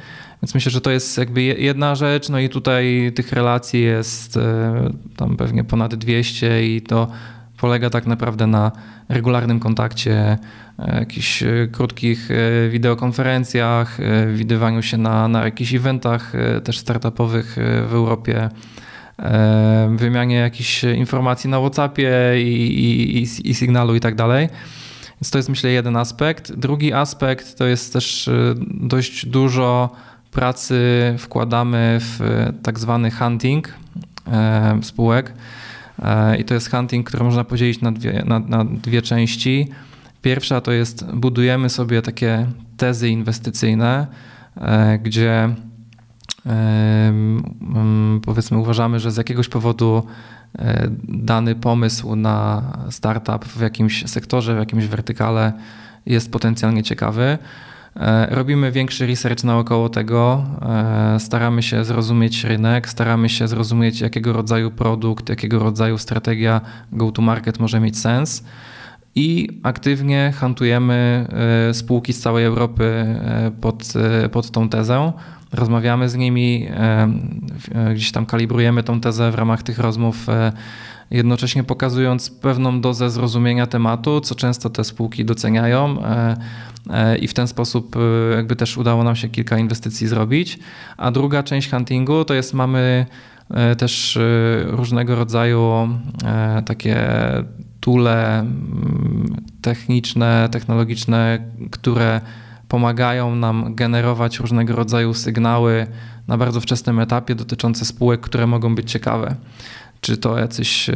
Więc myślę, że to jest jakby jedna rzecz, no i tutaj tych relacji jest e, tam pewnie ponad 200 i to polega tak naprawdę na regularnym kontakcie, e, jakichś e, krótkich wideokonferencjach, widywaniu się na, na jakichś eventach też startupowych w Europie, wymianie jakichś informacji na WhatsAppie i, i, i, i sygnalu i tak dalej. Więc to jest myślę jeden aspekt. Drugi aspekt to jest też dość dużo pracy wkładamy w tak zwany hunting e, spółek. E, I to jest hunting, który można podzielić na dwie, na, na dwie części. Pierwsza to jest budujemy sobie takie tezy inwestycyjne, e, gdzie powiedzmy uważamy, że z jakiegoś powodu dany pomysł na startup w jakimś sektorze, w jakimś wertykale jest potencjalnie ciekawy. E, robimy większy research naokoło tego, e, staramy się zrozumieć rynek, staramy się zrozumieć, jakiego rodzaju produkt, jakiego rodzaju strategia go-to-market może mieć sens i aktywnie hantujemy e, spółki z całej Europy pod, pod tą tezę. rozmawiamy z nimi, gdzieś tam kalibrujemy tą tezę w ramach tych rozmów jednocześnie pokazując pewną dozę zrozumienia tematu, co często te spółki doceniają e, e, i w ten sposób e, jakby też udało nam się kilka inwestycji zrobić. A druga część huntingu to jest mamy też różnego rodzaju takie tule mm, techniczne, technologiczne, które pomagają nam generować różnego rodzaju sygnały na bardzo wczesnym etapie dotyczące spółek, które mogą być ciekawe czy to jacyś e,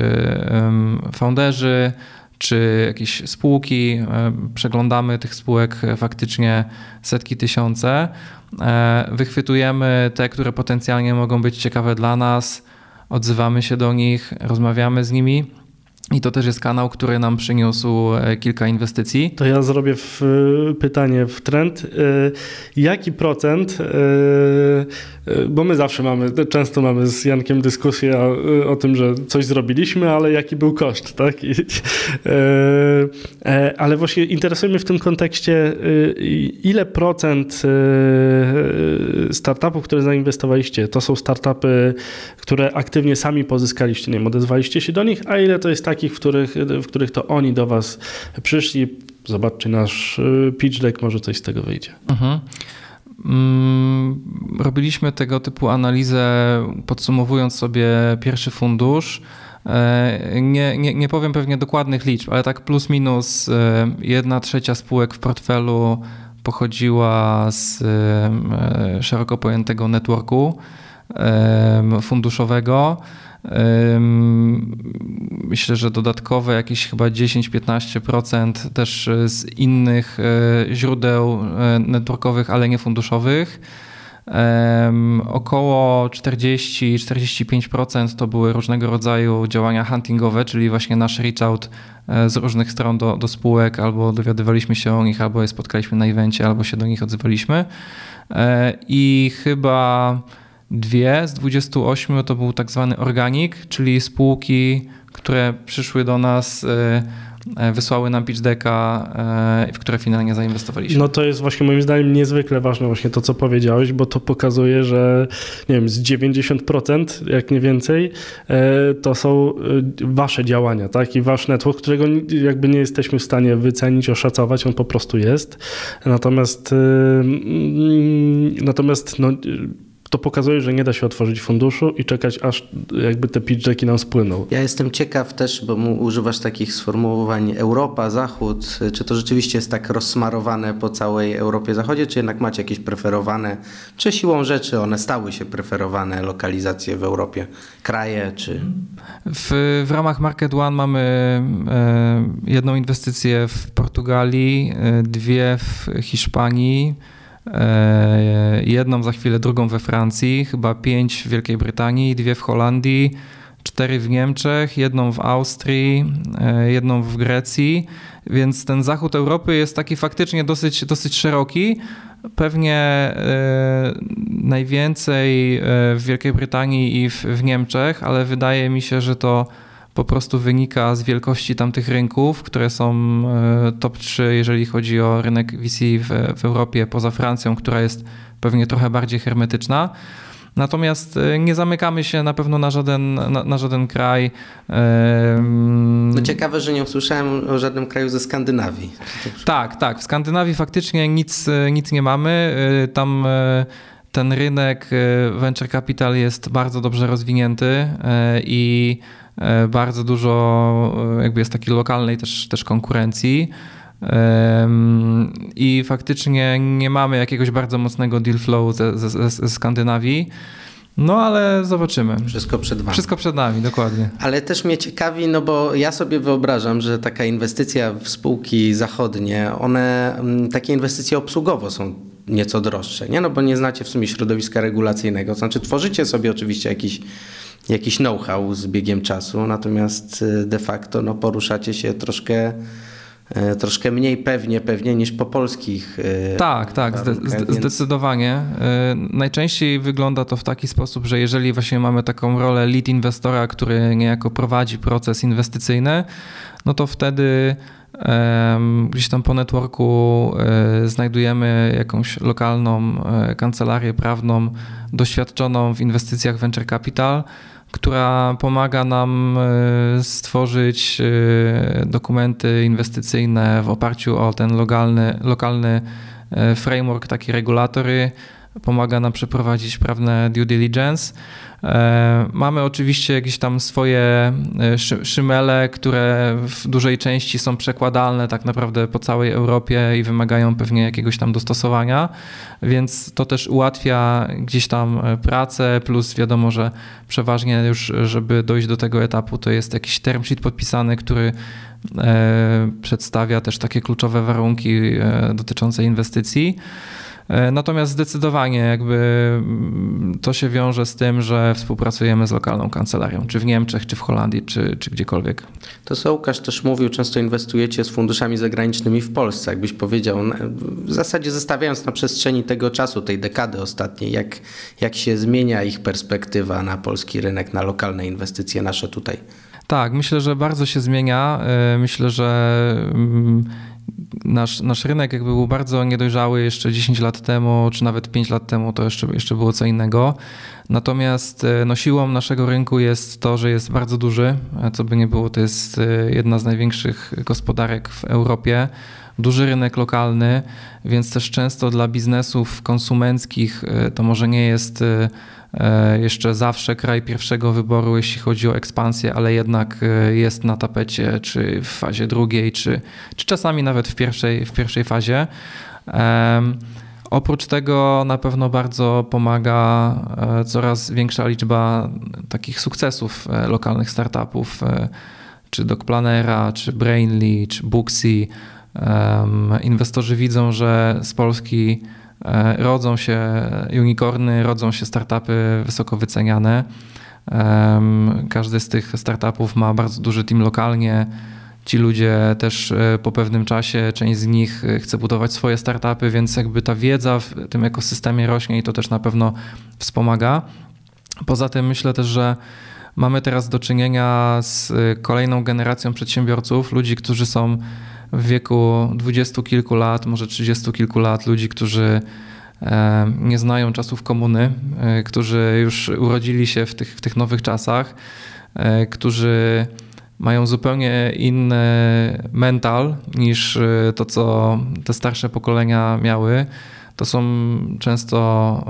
founderzy, czy jakieś spółki. E, przeglądamy tych spółek faktycznie setki tysiące. E, wychwytujemy te, które potencjalnie mogą być ciekawe dla nas, odzywamy się do nich, rozmawiamy z nimi. I to też jest kanał, który nam przyniósł kilka inwestycji. To ja zrobię w, pytanie w trend. Jaki procent E, bo my zawsze mamy, często mamy z Jankiem dyskusję o, tym, że coś zrobiliśmy, ale jaki był koszt, tak? E, e, ale właśnie interesuje mnie w tym kontekście, ile procent startupów, które zainwestowaliście, to są startupy, które aktywnie sami pozyskaliście, nie wiem, odezwaliście się do nich, a ile to jest takich, w których, w których to oni do was przyszli, zobaczcie nasz pitch deck, może coś z tego wyjdzie. Mhm. Mm, robiliśmy tego typu analizę, podsumowując sobie pierwszy fundusz. E, nie, nie, nie powiem pewnie dokładnych liczb, ale tak plus minus e, jedna trzecia spółek w portfelu pochodziła z e, szeroko pojętego networku funduszowego. Myślę, że dodatkowe jakieś chyba 10-15% też z innych e, źródeł e, networkowych, ale nie funduszowych. Około 40-45% to były różnego rodzaju działania huntingowe, czyli właśnie nasz reach out z różnych stron do, do spółek, albo dowiadywaliśmy się o nich, albo je spotkaliśmy na evencie, albo się do nich odzywaliśmy. I chyba Dwie z 28 to był tak zwany organik, czyli spółki, które przyszły do nas, e, e, wysłały nam pitch decka, e, w które finalnie zainwestowaliśmy. No to jest właśnie moim zdaniem niezwykle ważne właśnie to, co powiedziałeś, bo to pokazuje, że nie wiem, z 90%, jak nie więcej, to są wasze działania, tak? I wasz network, którego jakby nie jesteśmy w stanie wycenić, oszacować, on po prostu jest. Natomiast mm, natomiast no, to pokazuje, że nie da się otworzyć funduszu i czekać, aż jakby te pitchjacki nam spłyną. Ja jestem ciekaw też, bo używasz takich sformułowań Europa, Zachód. Czy to rzeczywiście jest tak rozsmarowane po całej Europie Zachodzie, czy jednak macie jakieś preferowane, czy siłą rzeczy one stały się preferowane lokalizacje w Europie, kraje, czy... W, w ramach Market One mamy e, jedną inwestycję w Portugalii, e, dwie w Hiszpanii, jedną za chwilę, drugą we Francji, chyba pięć w Wielkiej Brytanii, dwie w Holandii, cztery w Niemczech, jedną w Austrii, e, jedną w Grecji, więc ten zachód Europy jest taki faktycznie dosyć, dosyć szeroki. Pewnie e, najwięcej w Wielkiej Brytanii i w, w Niemczech, ale wydaje mi się, że to po prostu wynika z wielkości tamtych rynków, które są e, top 3, jeżeli chodzi o rynek VC w, w Europie, poza Francją, która jest pewnie trochę bardziej hermetyczna. Natomiast e, nie zamykamy się na pewno na żaden, na, na żaden kraj. No ciekawe, że nie usłyszałem o żadnym kraju ze Skandynawii. Tak, tak. W Skandynawii faktycznie nic, e, nic nie mamy. Tam ten rynek venture capital jest bardzo dobrze rozwinięty i bardzo dużo e, jakby jest takiej lokalnej też, też konkurencji. I faktycznie nie mamy jakiegoś bardzo mocnego deal flow ze, ze, ze Skandynawii. No ale zobaczymy. Wszystko przed wami. Wszystko przed nami, dokładnie. Ale też mnie ciekawi, no bo ja sobie wyobrażam, że taka inwestycja w spółki zachodnie, one, mm, takie inwestycje obsługowo są nieco droższe, nie? No bo nie znacie w sumie środowiska regulacyjnego. Znaczy tworzycie sobie oczywiście jakiś jakiś know-how z biegiem czasu, natomiast y, de facto no, poruszacie się troszkę y, troszkę mniej pewnie, pewnie niż po polskich. Y, tak, tak, zde więc... zdecydowanie. Najczęściej wygląda to w taki sposób, że jeżeli właśnie mamy taką rolę lead inwestora, który niejako prowadzi proces inwestycyjny, no to wtedy Gdzieś tam po networku znajdujemy jakąś lokalną kancelarię prawną doświadczoną w inwestycjach venture capital, która pomaga nam stworzyć dokumenty inwestycyjne w oparciu o ten lokalny, lokalny framework, taki regulatory pomaga nam przeprowadzić prawne due diligence. E, mamy oczywiście jakieś tam swoje e, szymele, które w dużej części są przekładalne tak naprawdę po całej Europie i wymagają pewnie jakiegoś tam dostosowania, więc to też ułatwia gdzieś tam e, pracę, plus wiadomo, że przeważnie już, żeby dojść do tego etapu, to jest jakiś term sheet podpisany, który przedstawia też takie kluczowe warunki dotyczące inwestycji. E, natomiast zdecydowanie jakby mm, to się wiąże z tym, że współpracujemy z lokalną kancelarią, czy w Niemczech, czy w Holandii, czy, czy gdziekolwiek. To co Łukasz też mówił, często inwestujecie z funduszami zagranicznymi w Polsce, jakbyś powiedział, w zasadzie zestawiając na przestrzeni tego czasu, tej dekady ostatniej, jak, jak się zmienia ich perspektywa na polski rynek, na lokalne inwestycje nasze tutaj. Tak, myślę, że bardzo się zmienia. E, myślę, że mm, nasz, nasz rynek jakby był bardzo niedojrzały jeszcze 10 lat temu, czy nawet 5 lat temu, to jeszcze, jeszcze było co innego. Natomiast e, no, siłą naszego rynku jest to, że jest bardzo duży. Co by nie było, to jest e, jedna z największych gospodarek w Europie. Duży rynek lokalny, więc też często dla biznesów konsumenckich e, to może nie jest E, jeszcze zawsze kraj pierwszego wyboru, jeśli chodzi o ekspansję, ale jednak e, jest na tapecie, czy w fazie drugiej, czy, czy czasami nawet w pierwszej, w pierwszej fazie. Oprócz tego na pewno bardzo pomaga e, coraz większa liczba takich sukcesów lokalnych startupów, czy Dogplanera, czy Brainly, czy Booksy. Inwestorzy widzą, że z Polski E, rodzą się unicorny, rodzą się startupy wysoko wyceniane. Każdy z tych startupów ma bardzo duży team lokalnie. Ci ludzie też e, po pewnym czasie, część z nich e, chce budować swoje startupy, więc jakby ta wiedza w tym ekosystemie rośnie i to też na pewno wspomaga. Poza tym myślę też, że mamy teraz do czynienia z kolejną generacją przedsiębiorców, ludzi, którzy są w wieku dwudziestu kilku lat, może trzydziestu kilku lat, ludzi, którzy e, nie znają czasów komuny, e, którzy już urodzili się w tych, w tych nowych czasach, e, którzy mają zupełnie inny mental niż to, co te starsze pokolenia miały. To są często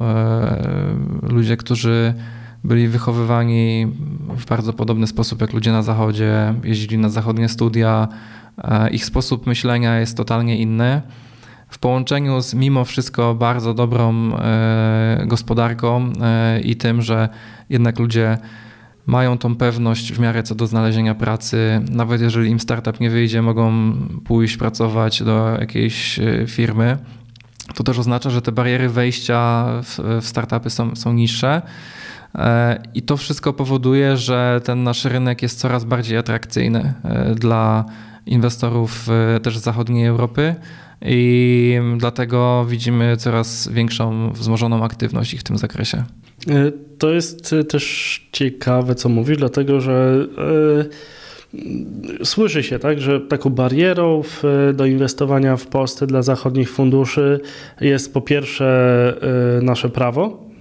ludzie, którzy byli wychowywani w bardzo podobny sposób jak ludzie na zachodzie, jeździli na zachodnie studia, ich sposób myślenia jest totalnie inny. W połączeniu z mimo wszystko bardzo dobrą e, gospodarką e, i tym, że jednak ludzie mają tą pewność w miarę co do znalezienia pracy. Nawet jeżeli im startup nie wyjdzie, mogą pójść pracować do jakiejś firmy. To też oznacza, że te bariery wejścia w startupy są, są niższe. I to wszystko powoduje, że ten nasz rynek jest coraz bardziej atrakcyjny dla inwestorów e, też z zachodniej Europy i dlatego widzimy coraz większą wzmożoną aktywność ich w tym zakresie. E, to jest e, też ciekawe, co mówisz, dlatego że słyszy się, tak, że taką barierą w, do inwestowania w Polsce dla zachodnich funduszy jest po pierwsze nasze prawo, E,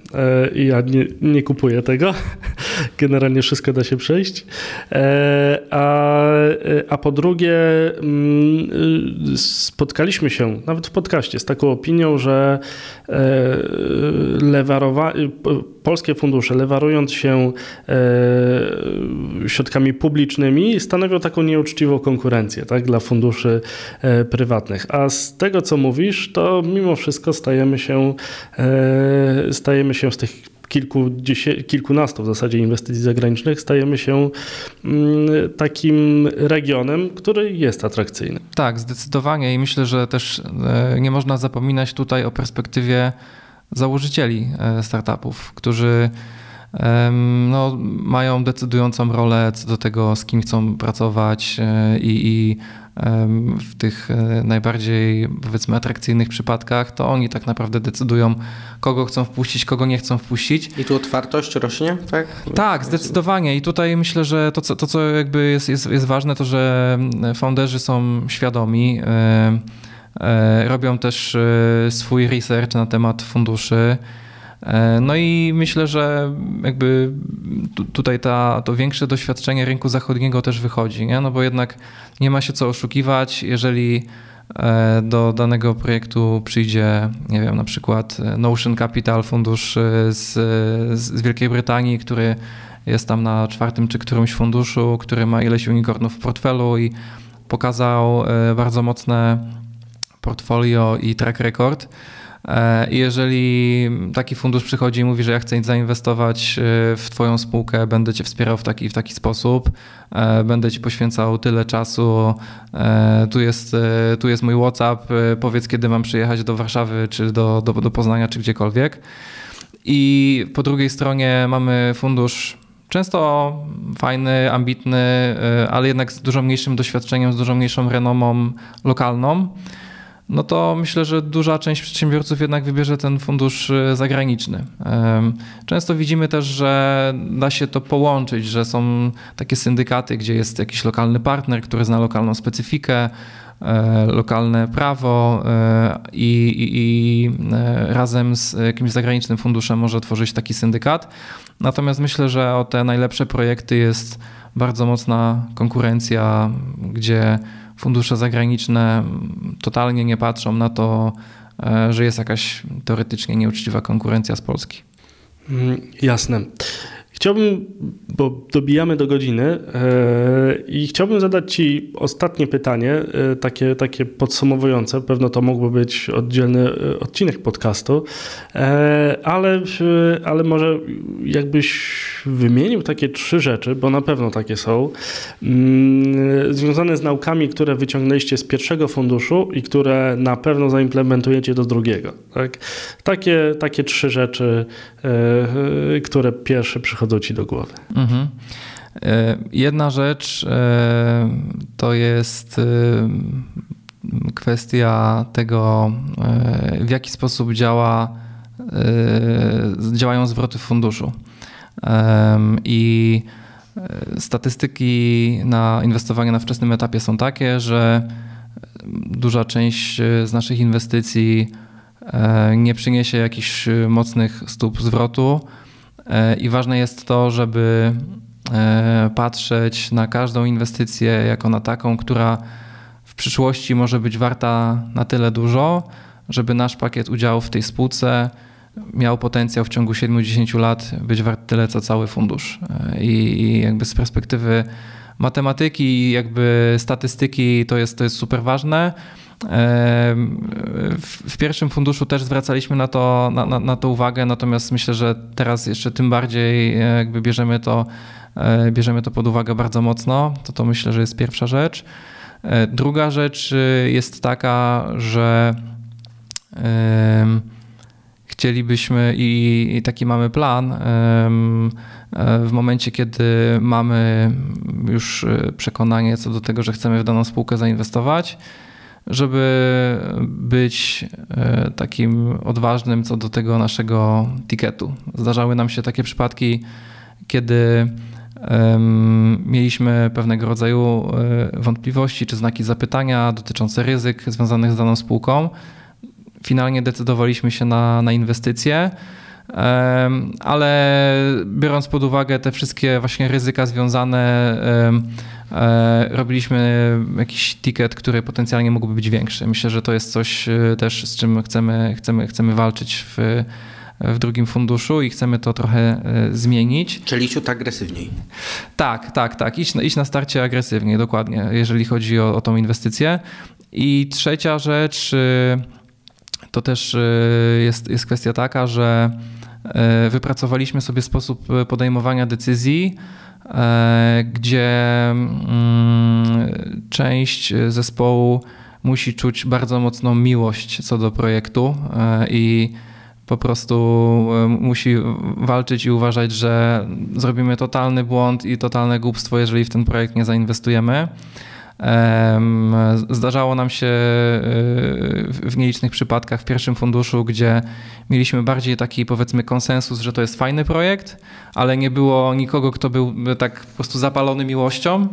ja nie, nie kupuję tego. Generalnie wszystko da się przejść. E, a, a po drugie, mm, spotkaliśmy się nawet w podcaście z taką opinią, że e, lewarowa, polskie fundusze, lewarując się środkami publicznymi, stanowią taką nieuczciwą konkurencję tak, dla funduszy prywatnych. A z tego, co mówisz, to mimo wszystko stajemy się, stajemy się się z tych kilku, kilkunastu w zasadzie inwestycji zagranicznych stajemy się mm, takim regionem, który jest atrakcyjny. Tak, zdecydowanie i myślę, że też e, nie można zapominać tutaj o perspektywie założycieli e, startupów, którzy no, mają decydującą rolę co do tego, z kim chcą pracować i, i w tych e, najbardziej powiedzmy atrakcyjnych przypadkach, to oni tak naprawdę decydują, kogo chcą wpuścić, kogo nie chcą wpuścić. I tu otwartość rośnie, tak? Tak, zdecydowanie. I tutaj myślę, że to, co, to, co jakby jest, jest, jest ważne, to że founderzy są świadomi, e, e, robią też swój research na temat funduszy. E, no i myślę, że jakby tutaj ta, to większe doświadczenie rynku zachodniego też wychodzi, nie? no bo jednak nie ma się co oszukiwać, jeżeli e, do danego projektu przyjdzie, nie wiem, na przykład Notion Capital, fundusz e, z, z Wielkiej Brytanii, który jest tam na czwartym czy którymś funduszu, który ma ileś unicornów w portfelu i pokazał bardzo mocne portfolio i track record, E, I jeżeli taki fundusz przychodzi i mówi, że ja chcę zainwestować e, w Twoją spółkę, będę Cię wspierał w taki, w taki sposób, e, będę Ci poświęcał tyle czasu, tu jest, tu jest mój WhatsApp, powiedz kiedy mam przyjechać do Warszawy, czy do, do, do Poznania, czy gdziekolwiek. I po drugiej stronie mamy fundusz często fajny, ambitny, ale jednak z dużo mniejszym doświadczeniem, z dużo mniejszą renomą lokalną no to myślę, że duża część przedsiębiorców jednak wybierze ten fundusz e, zagraniczny. Często widzimy też, że da się to połączyć, że są takie syndykaty, gdzie jest jakiś lokalny partner, który zna lokalną specyfikę, e, lokalne prawo e, i, i, i, razem z jakimś zagranicznym funduszem może tworzyć taki syndykat. Natomiast myślę, że o te najlepsze projekty jest bardzo mocna konkurencja, gdzie fundusze zagraniczne totalnie nie patrzą na to, e, że jest jakaś teoretycznie nieuczciwa konkurencja z Polski. Mm, jasne. Chciałbym, bo dobijamy do godziny e, i chciałbym zadać Ci ostatnie pytanie, e, takie, takie podsumowujące. Pewno to mógłby być oddzielny e, odcinek podcastu, ale, ale może jakbyś wymienił takie trzy rzeczy, bo na pewno takie są, mm, związane z naukami, które wyciągnęliście z pierwszego funduszu i które na pewno zaimplementujecie do drugiego. Tak? Takie, takie trzy rzeczy, które pierwsze przychodzą przychodzą ci do głowy? Mhm. E, jedna rzecz e, to jest e, kwestia tego, w jaki sposób działa, działają zwroty funduszu. I statystyki na inwestowanie na wczesnym etapie są takie, że duża część z naszych inwestycji nie przyniesie jakichś mocnych stóp zwrotu I ważne jest to, żeby e, patrzeć na każdą inwestycję jako na taką, która w przyszłości może być warta na tyle dużo, żeby nasz pakiet udziałów w tej spółce miał potencjał w ciągu 7-10 lat być wart tyle, co cały fundusz. E, I, jakby z perspektywy matematyki i jakby statystyki to jest, to jest super ważne. W pierwszym funduszu też zwracaliśmy na to, na, na, na to uwagę, natomiast myślę, że teraz jeszcze tym bardziej e, jakby bierzemy to, e, bierzemy to pod uwagę bardzo mocno. To to myślę, że jest pierwsza rzecz. E, druga rzecz jest taka, że chcielibyśmy i, i taki mamy plan w momencie, kiedy mamy już przekonanie co do tego, że chcemy w daną spółkę zainwestować, żeby być e, takim odważnym co do tego naszego tiketu. Zdarzały nam się takie przypadki, kiedy mieliśmy pewnego rodzaju e, wątpliwości czy znaki zapytania dotyczące ryzyk związanych z daną spółką. Finalnie decydowaliśmy się na, na inwestycje ale biorąc pod uwagę te wszystkie właśnie ryzyka związane, robiliśmy jakiś ticket, który potencjalnie mógłby być większy. Myślę, że to jest coś e, też, z czym chcemy, chcemy, chcemy walczyć w, w drugim funduszu i chcemy to trochę e, zmienić. Czyli ciut agresywniej. Tak, tak, tak. Iść, iść na starcie agresywnie, dokładnie, jeżeli chodzi o, o tą inwestycję. I trzecia rzecz to też jest, jest kwestia taka, że E, wypracowaliśmy sobie sposób e, podejmowania decyzji, e, gdzie mm, część zespołu musi czuć bardzo mocną miłość co do projektu i po prostu e, musi walczyć i uważać, że zrobimy totalny błąd i totalne głupstwo, jeżeli w ten projekt nie zainwestujemy. Zdarzało nam się e, w nielicznych przypadkach w pierwszym funduszu, gdzie mieliśmy bardziej taki powiedzmy konsensus, że to jest fajny projekt, ale nie było nikogo, kto był tak po prostu zapalony miłością.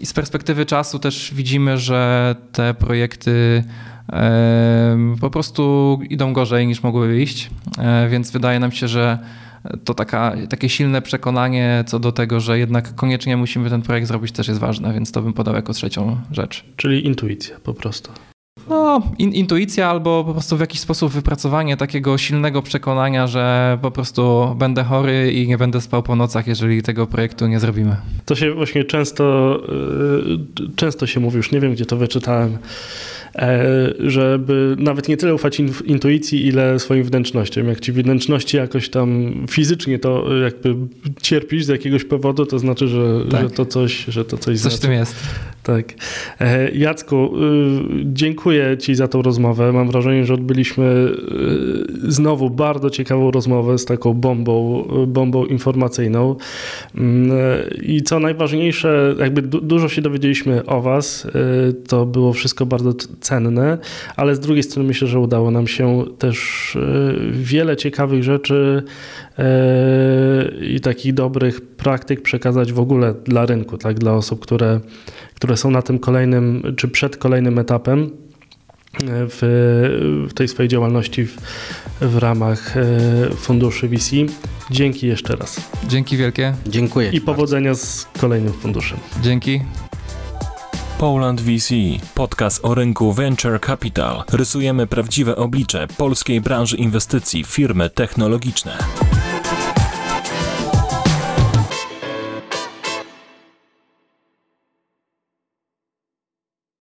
I z perspektywy czasu też widzimy, że te projekty po prostu idą gorzej niż mogłyby iść, e, więc wydaje nam się, że to taka, takie silne przekonanie co do tego, że jednak koniecznie musimy ten projekt zrobić też jest ważne, więc to bym podał jako trzecią rzecz. Czyli intuicja po prostu. No, in, intuicja albo po prostu w jakiś sposób wypracowanie takiego silnego przekonania, że po prostu będę chory i nie będę spał po nocach, jeżeli tego projektu nie zrobimy. To się właśnie często, e, często się mówi, już nie wiem gdzie to wyczytałem, żeby nawet nie tyle ufać intuicji, ile swoim wnętrznościom. Jak ci wnętrzności jakoś tam fizycznie to jakby cierpisz z jakiegoś powodu, to znaczy, że, tak. że to coś, że to coś, coś znaczy. tym jest. Tak. E, Jacku, dziękuję Ci za tą rozmowę. Mam wrażenie, że odbyliśmy znowu bardzo ciekawą rozmowę z taką bombą, bombą informacyjną. Mm, I co najważniejsze, jakby dużo się dowiedzieliśmy o Was. To było wszystko bardzo cenne, ale z drugiej strony myślę, że udało nam się też e, wiele ciekawych rzeczy e, i takich dobrych praktyk przekazać w ogóle dla rynku, tak, dla osób, które, które są na tym kolejnym, czy przed kolejnym etapem e, w, w tej swojej działalności w, w ramach funduszy VC. Dzięki jeszcze raz. Dzięki wielkie. Dziękuję. I powodzenia z kolejnym funduszem. Dzięki. Poland VC, podcast o rynku Venture Capital. Rysujemy prawdziwe oblicze polskiej branży inwestycji, firmy technologiczne.